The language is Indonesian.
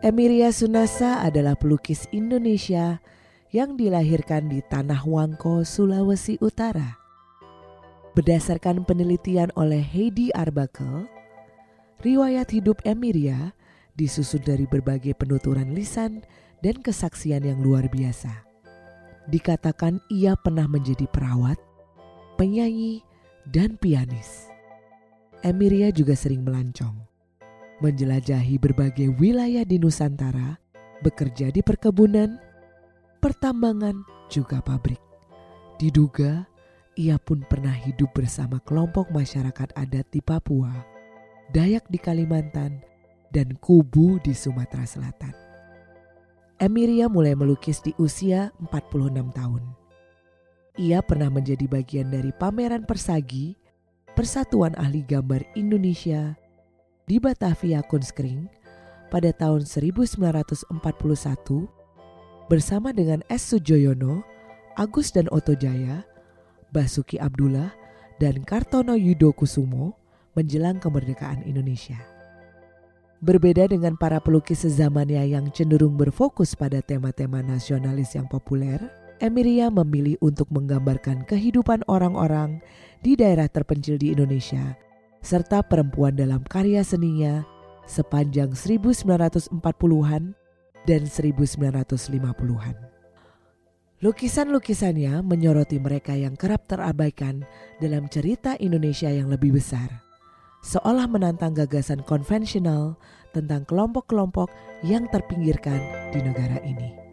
Emiria Sunasa adalah pelukis Indonesia yang dilahirkan di Tanah Wangko, Sulawesi Utara. Berdasarkan penelitian oleh Heidi Arbakel, riwayat hidup Emiria disusun dari berbagai penuturan lisan dan kesaksian yang luar biasa. Dikatakan ia pernah menjadi perawat, penyanyi, dan pianis. Emiria juga sering melancong menjelajahi berbagai wilayah di Nusantara, bekerja di perkebunan, pertambangan, juga pabrik. Diduga ia pun pernah hidup bersama kelompok masyarakat adat di Papua, Dayak di Kalimantan, dan Kubu di Sumatera Selatan. Emiria mulai melukis di usia 46 tahun. Ia pernah menjadi bagian dari pameran Persagi, Persatuan Ahli Gambar Indonesia di Batavia Kunskring pada tahun 1941 bersama dengan S. Sujoyono, Agus dan Oto Jaya, Basuki Abdullah, dan Kartono Yudo Kusumo menjelang kemerdekaan Indonesia. Berbeda dengan para pelukis sezamannya yang cenderung berfokus pada tema-tema nasionalis yang populer, Emiria memilih untuk menggambarkan kehidupan orang-orang di daerah terpencil di Indonesia serta perempuan dalam karya seninya sepanjang 1940-an dan 1950-an. Lukisan-lukisannya menyoroti mereka yang kerap terabaikan dalam cerita Indonesia yang lebih besar, seolah menantang gagasan konvensional tentang kelompok-kelompok yang terpinggirkan di negara ini.